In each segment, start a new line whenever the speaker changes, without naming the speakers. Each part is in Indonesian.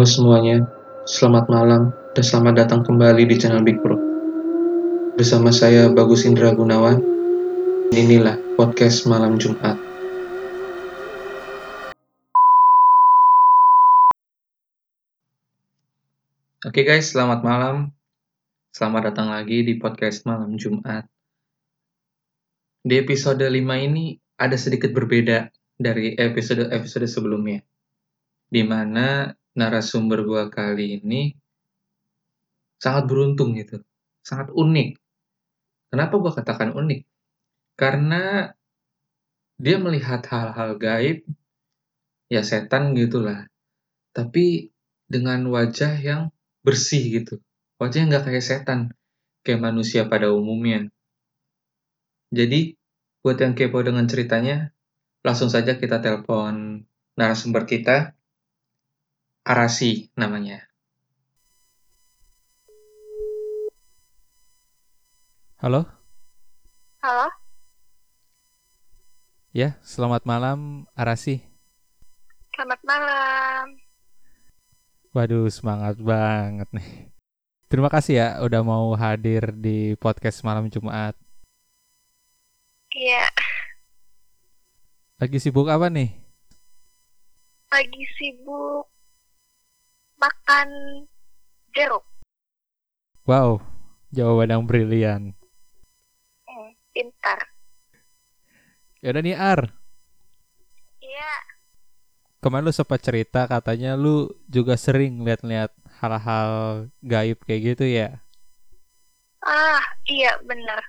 Halo semuanya, selamat malam dan selamat datang kembali di channel Big Bro. Bersama saya Bagus Indra Gunawan, inilah podcast malam Jumat. Oke guys, selamat malam. Selamat datang lagi di podcast malam Jumat. Di episode 5 ini ada sedikit berbeda dari episode-episode sebelumnya. Di mana narasumber gua kali ini sangat beruntung gitu. Sangat unik. Kenapa gua katakan unik? Karena dia melihat hal-hal gaib, ya setan gitulah. Tapi dengan wajah yang bersih gitu. Wajahnya nggak kayak setan, kayak manusia pada umumnya. Jadi, buat yang kepo dengan ceritanya, langsung saja kita telepon narasumber kita, Arasi namanya.
Halo?
Halo,
Ya, selamat malam Arasi.
selamat malam.
Waduh, semangat banget nih. Terima kasih ya udah mau hadir di podcast malam Jumat.
Iya,
Lagi sibuk apa nih?
lagi sibuk makan jeruk.
Wow, jawaban yang brilian.
Hmm, pintar.
Yaudah nih Ar,
Iya,
kemarin lu sempat cerita katanya lu juga sering lihat-lihat hal-hal gaib kayak gitu ya?
ah iya bener.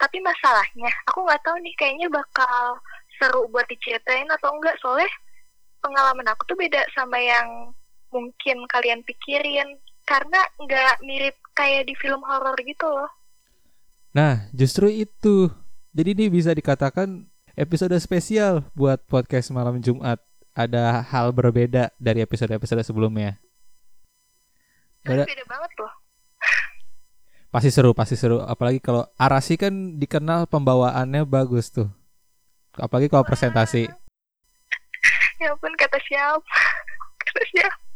Tapi masalahnya, aku nggak tahu nih kayaknya bakal seru buat diceritain atau enggak soalnya pengalaman aku tuh beda sama yang mungkin kalian pikirin karena nggak mirip kayak di film horor gitu loh.
Nah, justru itu. Jadi ini bisa dikatakan episode spesial buat podcast malam Jumat. Ada hal berbeda dari episode-episode sebelumnya. Yaudah,
beda banget loh.
pasti seru, pasti seru. Apalagi kalau Arasi kan dikenal pembawaannya bagus tuh. Apalagi kalau presentasi.
Ya ampun kata siapa? Kata siapa?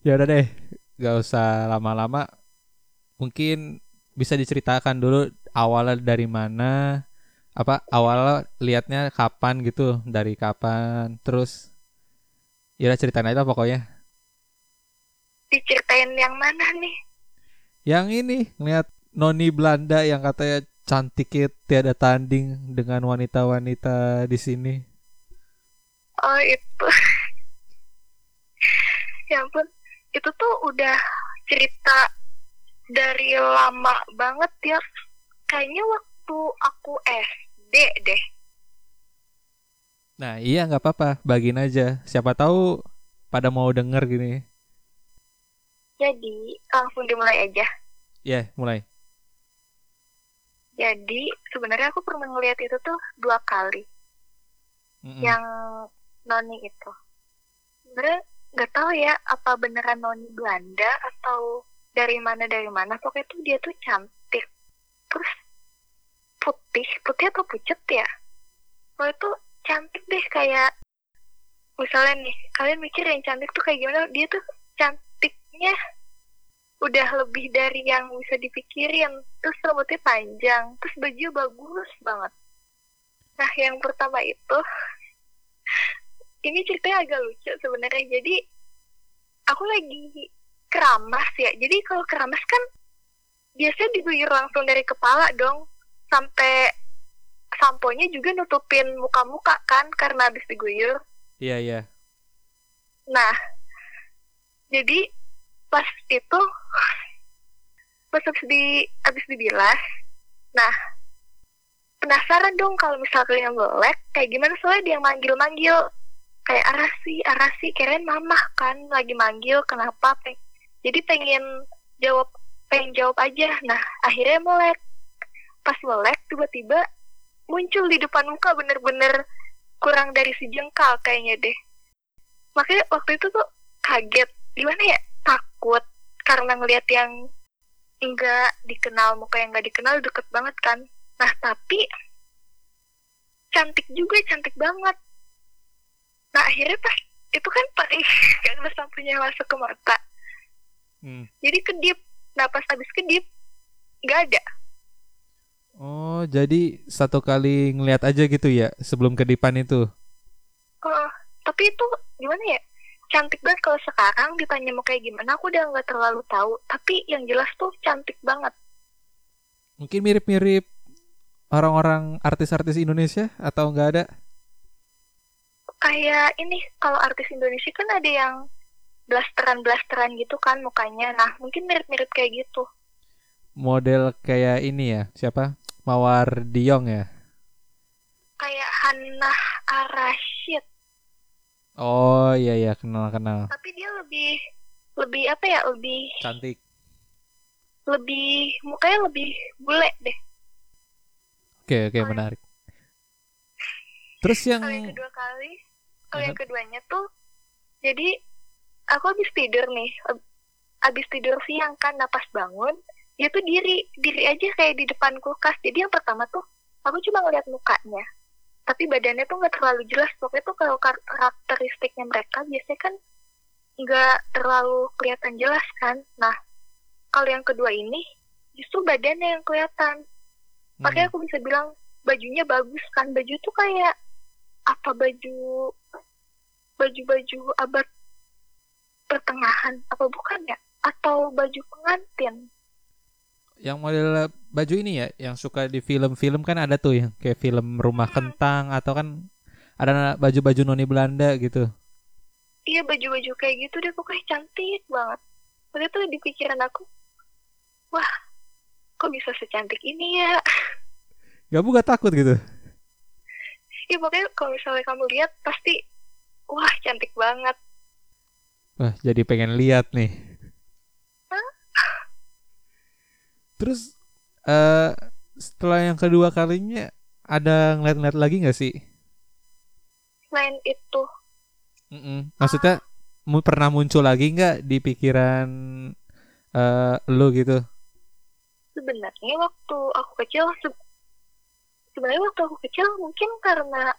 Ya udah deh, gak usah lama-lama. Mungkin bisa diceritakan dulu awalnya dari mana, apa awalnya liatnya kapan gitu, dari kapan, terus ya udah ceritain aja pokoknya.
Diceritain yang mana nih?
Yang ini ngeliat Noni Belanda yang katanya cantiknya tiada tanding dengan wanita-wanita di sini.
Oh itu Ya ampun Itu tuh udah cerita Dari lama banget ya Kayaknya waktu aku SD deh
Nah iya nggak apa-apa, bagiin aja. Siapa tahu pada mau denger gini.
Jadi langsung dimulai aja
Ya mulai.
Jadi sebenarnya aku pernah ngeliat itu tuh dua kali
Mm-mm.
Yang Noni itu Sebenarnya nggak tahu ya Apa beneran Noni Belanda Atau dari mana dari mana? Pokoknya tuh dia tuh cantik. Terus putih. Putih atau pucet ya? Pokoknya tuh cantik deh kayak Misalnya nih Kalian mikir yang cantik tuh kayak gimana? Dia tuh cantiknya Udah lebih dari yang bisa dipikirin. Terus rambutnya panjang. Terus baju bagus banget. Nah yang pertama itu Ini ceritanya agak lucu sebenarnya. Jadi Aku lagi keramas ya. Jadi kalau keramas kan Biasanya diguyur langsung dari kepala dong. Sampai Samponya juga nutupin muka-muka kan Karena habis diguyur.
Iya iya.
Nah, jadi pas itu pas habis di habis dibilas, nah penasaran dong kalau misalnya yang melek kayak gimana. Soalnya dia yang manggil-manggil kayak arasi arasi kirain mamah kan lagi manggil kenapa? Pe- jadi pengen jawab pengen jawab aja. Nah akhirnya melek. Pas melek tiba-tiba muncul di depan muka bener-bener kurang dari sejengkal kayaknya deh. Makanya waktu itu tuh kaget. Gimana ya? Takut karena ngelihat yang enggak dikenal muka yang enggak dikenal deket banget kan. Nah tapi cantik juga cantik banget nah akhirnya pas itu kan pas ih karena sampunya masuk ke mata.
Hmm.
jadi kedip nah pas habis kedip nggak ada.
Oh, jadi satu kali ngeliat aja gitu ya sebelum kedipan itu.
Oh, tapi itu gimana ya cantik banget. Kalau sekarang ditanya mau kayak gimana aku udah nggak terlalu tahu. Tapi yang jelas tuh cantik banget.
Mungkin mirip-mirip orang-orang artis-artis Indonesia atau enggak ada?
Kayak ini kalau artis Indonesia kan ada yang blasteran blasteran gitu kan mukanya nah mungkin mirip-mirip kayak gitu
Model kayak ini ya, siapa? Mawar Diong ya.
kayak Hannah Arashid
Oh iya iya kenal-kenal.
tapi dia lebih lebih apa ya lebih
Cantik.
lebih mukanya lebih bule deh
Oke oke menarik. Terus yang
kalau yang kedua kali kalau yang
Aha.
keduanya tuh jadi aku habis tidur nih ab- habis tidur siang kan napas bangun dia tuh diri diri aja kayak di depan kulkas. Jadi yang pertama tuh aku cuma ngeliat mukanya tapi badannya tuh nggak terlalu jelas. Pokoknya tuh kalau kar- karakteristiknya mereka biasanya kan nggak terlalu kelihatan jelas kan. Nah kalau yang kedua ini justru badannya yang kelihatan. Makanya
Hmm,
aku bisa bilang bajunya bagus kan. Baju tuh kayak apa baju baju-baju abad pertengahan apa bukan ya? Atau baju pengantin?
Yang model baju ini ya, yang suka di film-film kan ada tuh yang kayak film Rumah Kentang atau kan ada baju-baju noni Belanda gitu.
iya baju-baju kayak gitu deh pokoknya cantik banget. Waktu itu di pikiran aku wah kok bisa secantik ini ya?
Gak takut gitu?
Ya pokoknya kalau misalnya kamu lihat pasti wah cantik banget
Wah, jadi pengen lihat nih. Terus eh setelah yang kedua kalinya ada ngeliat-ngeliat lagi nggak sih?
selain itu
Mm-mm. Maksudnya mu- pernah muncul lagi nggak di pikiran eh lu gitu?
sebenarnya waktu aku kecil se- sebenarnya waktu aku kecil mungkin karena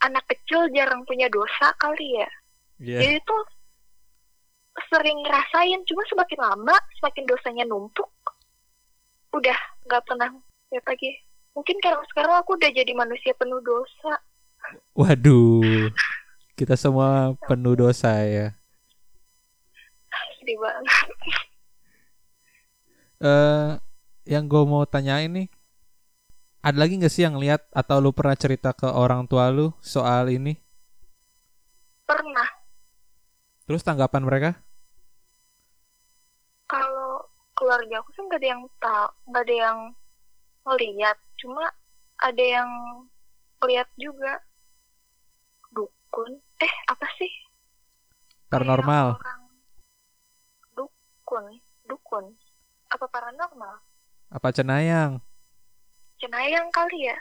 anak kecil jarang punya dosa kali ya
Iya.
jadi tuh sering ngerasain cuma semakin lama semakin dosanya numpuk udah nggak pernah lihat lagi mungkin karena sekarang aku udah jadi manusia penuh dosa
Waduh. Kita semua penuh dosa ya.
sedih banget
eh yang gue mau tanyain nih, ada lagi nggak sih yang lihat atau lu pernah cerita ke orang tua lu soal ini?
pernah
Terus tanggapan mereka?
kalau keluarga aku sih nggak ada yang tahu nggak ada yang ngeliat cuma ada yang lihat juga dukun eh apa sih
Paranormal.
Orang dukun dukun apa paranormal
Apa cenayang?
Cenayang kali ya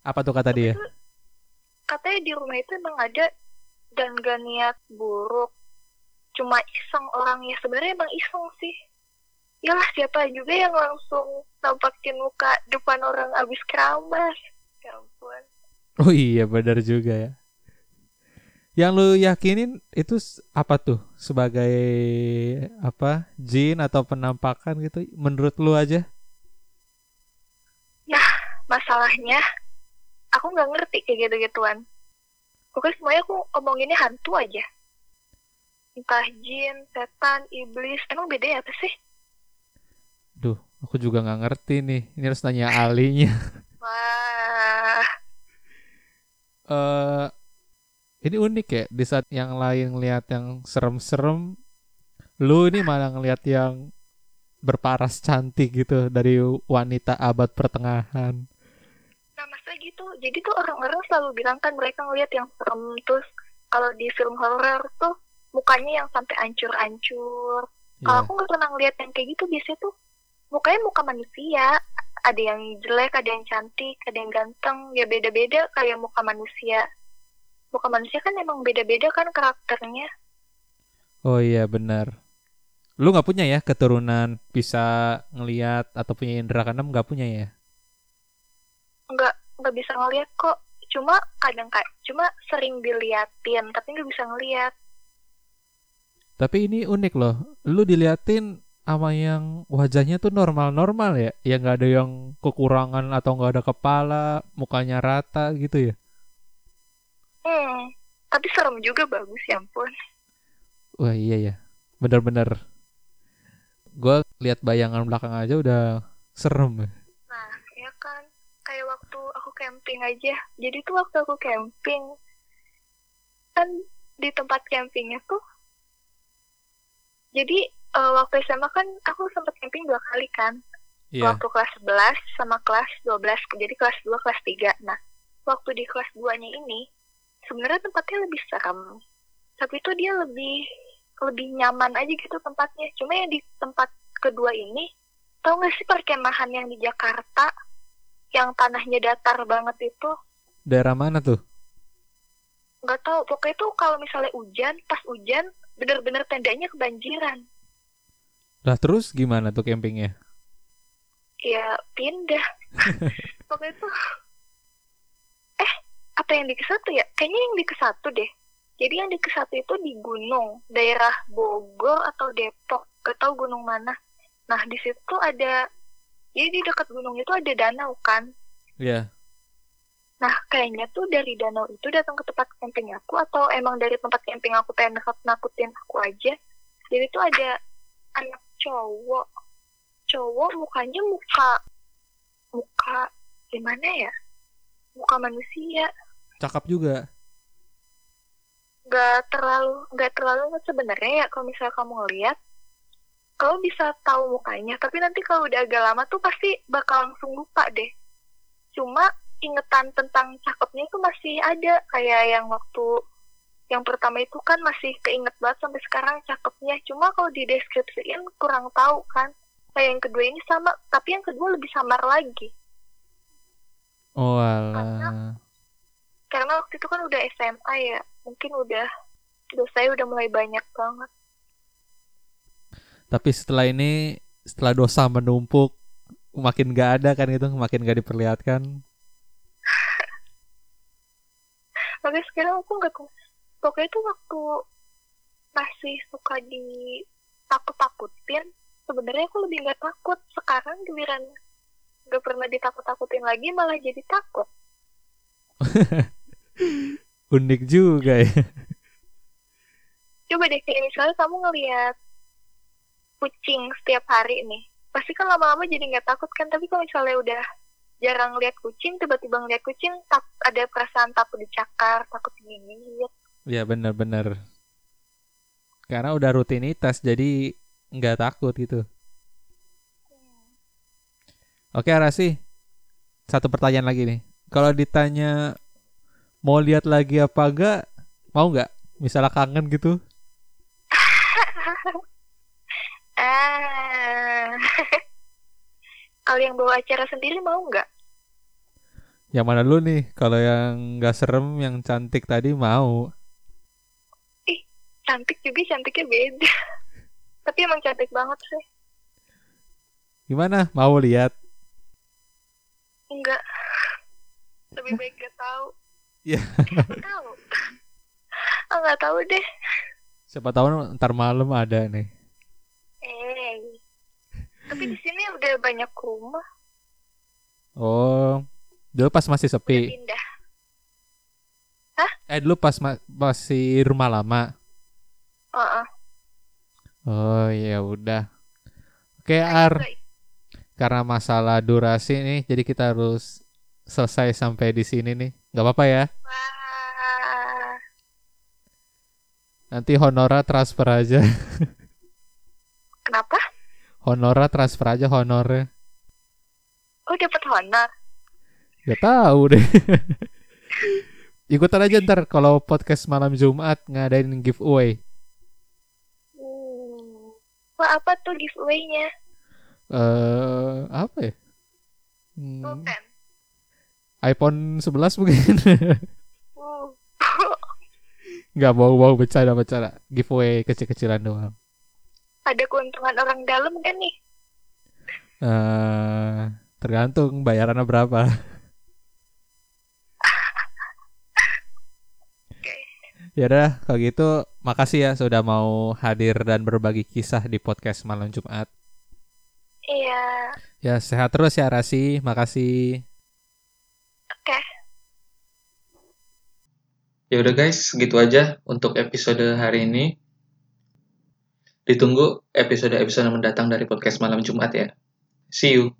Apa tuh kata dia?
Itu katanya di rumah itu emang ada dan gak niat buruk cuma iseng orangnya sebenarnya emang iseng sih Yalah siapa juga yang langsung nampakin muka depan orang abis keramas ya ampun
Oh iya benar juga ya. Yang lu yakinin itu apa tuh? Sebagai apa? Jin atau penampakan gitu? Menurut lu aja?
Masalahnya aku nggak ngerti kayak gitu-gituan pokoknya semuanya aku omonginnya hantu aja entah jin, setan, iblis emang beda ya apa sih?
Duh, aku juga nggak ngerti nih. Ini harus nanya ahlinya.
wah
eh ini unik ya di saat yang lain ngelihat yang serem-serem lu ini malah ngelihat yang berparas cantik gitu dari wanita abad pertengahan
Nah, masa gitu. Jadi tuh orang-orang selalu bilang kan mereka ngeliat yang serem terus kalau di film horor tuh mukanya yang sampai ancur-ancur. Kalau
Iya.
aku nggak pernah ngeliat yang kayak gitu, biasanya tuh mukanya muka manusia. Ada yang jelek, ada yang cantik, ada yang ganteng, ya beda-beda kayak muka manusia. Muka manusia kan emang beda-beda kan karakternya.
oh iya benar lu nggak punya ya keturunan bisa ngelihat atau punya indera keenam nggak punya ya
Nggak nggak bisa ngeliat kok. cuma kadang kayak cuma sering diliatin tapi nggak bisa ngeliat
Tapi ini unik loh. Lu diliatin sama yang wajahnya tuh normal-normal ya. Yang nggak ada yang kekurangan atau nggak ada kepala, mukanya rata gitu ya.
hmm tapi serem juga bagus ya ampun
Wah iya ya. Bener-bener. Gue lihat bayangan belakang aja udah serem. ya.
Nah, ya kan. Kayak camping aja. Jadi tuh waktu aku camping, kan di tempat campingnya tuh, jadi eh, waktu SMA kan aku sempat camping dua kali kan.
Iya.
Waktu kelas 11 sama kelas 12. Jadi kelas 2, kelas 3. Nah, waktu di kelas 2-nya ini, sebenarnya tempatnya lebih serem. Tapi itu dia lebih lebih nyaman aja gitu tempatnya. Cuma yang di tempat kedua ini, tau gak sih perkemahan yang di Jakarta yang tanahnya datar banget itu?
Daerah mana tuh?
nggak tahu pokoknya tuh kalau misalnya hujan pas hujan bener-bener tendanya kebanjiran.
Lah terus gimana tuh campingnya?
ya pindah. Pokoknya tuh eh apa yang di ke satu ya? Kayaknya yang di ke satu deh. Jadi yang di ke satu itu di gunung daerah Bogor atau Depok. Gak tahu gunung mana. Nah di situ ada jadi di dekat gunung itu ada danau kan
Iya.
Nah, kayaknya tuh dari danau itu datang ke tempat camping aku atau emang dari tempat camping aku pengen nakut-nakutin aku aja. Jadi tuh ada anak cowok. Cowok mukanya muka muka gimana ya? Muka manusia.
Cakep juga.
Gak terlalu gak terlalu sebenarnya ya kalau misalnya kamu ngeliat kalau bisa tahu mukanya, tapi nanti kalau udah agak lama tuh pasti bakal langsung lupa deh. Cuma ingetan tentang cakepnya itu masih ada kayak yang waktu yang pertama itu kan masih keinget banget sampai sekarang cakepnya cuma kalau di deskripsiin kurang tahu kan kayak yang kedua ini sama tapi yang kedua lebih samar lagi
Oh alah.
karena waktu itu kan udah SMA ya mungkin udah dosa udah mulai banyak banget
Tapi setelah ini, setelah dosa menumpuk, makin gak ada kan itu, makin gak diperlihatkan.
makanya sekarang aku nggak pokoknya itu waktu masih suka di takut takutin sebenarnya aku lebih nggak takut sekarang giliran nggak pernah ditakut takutin lagi malah jadi takut
Unik juga ya.
coba deh kayak misalnya kamu ngelihat kucing setiap hari nih pasti kan lama-lama jadi nggak takut kan tapi kalau misalnya udah jarang lihat kucing tiba-tiba ngeliat kucing tak ada perasaan takut dicakar takut digigit
Ya bener-bener. Karena udah rutinitas, jadi nggak takut gitu. Oke Arasi, satu pertanyaan lagi nih. Kalau ditanya mau lihat lagi apa enggak, mau nggak? Misalnya kangen gitu?
ah kalau yang bawa acara sendiri mau nggak
Yang mana dulu nih? Kalau yang nggak serem, yang cantik tadi mau.
cantik juga cantiknya beda tapi emang cantik banget sih
Gimana? Mau lihat?
enggak lebih baik gak tahu
Ya.
Nggak tahu ah nggak tahu deh
Siapa tahu ntar malam ada nih.
Eh tapi di sini udah banyak rumah
Oh, dulu pas masih
udah
sepi.
pindah
Eh dulu pas ma- masih rumah lama.
Heeh.
Oh ya udah. Oke
Nah,
Ar, karena masalah durasi nih, jadi kita harus selesai sampai di sini nih. Gak apa-apa ya.
Wah,
Nanti honora transfer aja. honora transfer aja honornya.
Oh dapat honor.
Gak tahu deh. Ikutan aja ntar kalau podcast malam Jumat ngadain giveaway.
Hmm. Wah apa tuh giveaway-nya?
Eh apa ya? Hmm,
Pulpen.
iPhone 11 mungkin.
Uh.
Nggak mau-mau bercanda-bercanda. Giveaway kecil-kecilan doang.
Ada keuntungan orang dalam kan nih?
eh tergantung bayarannya berapa. Ya udah kalau gitu makasih ya sudah mau hadir dan berbagi kisah di podcast malam Jumat.
Iya.
Ya sehat terus ya Rasi, makasih.
Oke.
Ya udah guys, gitu aja untuk episode hari ini. Ditunggu episode-episode mendatang dari podcast malam Jumat ya. See you.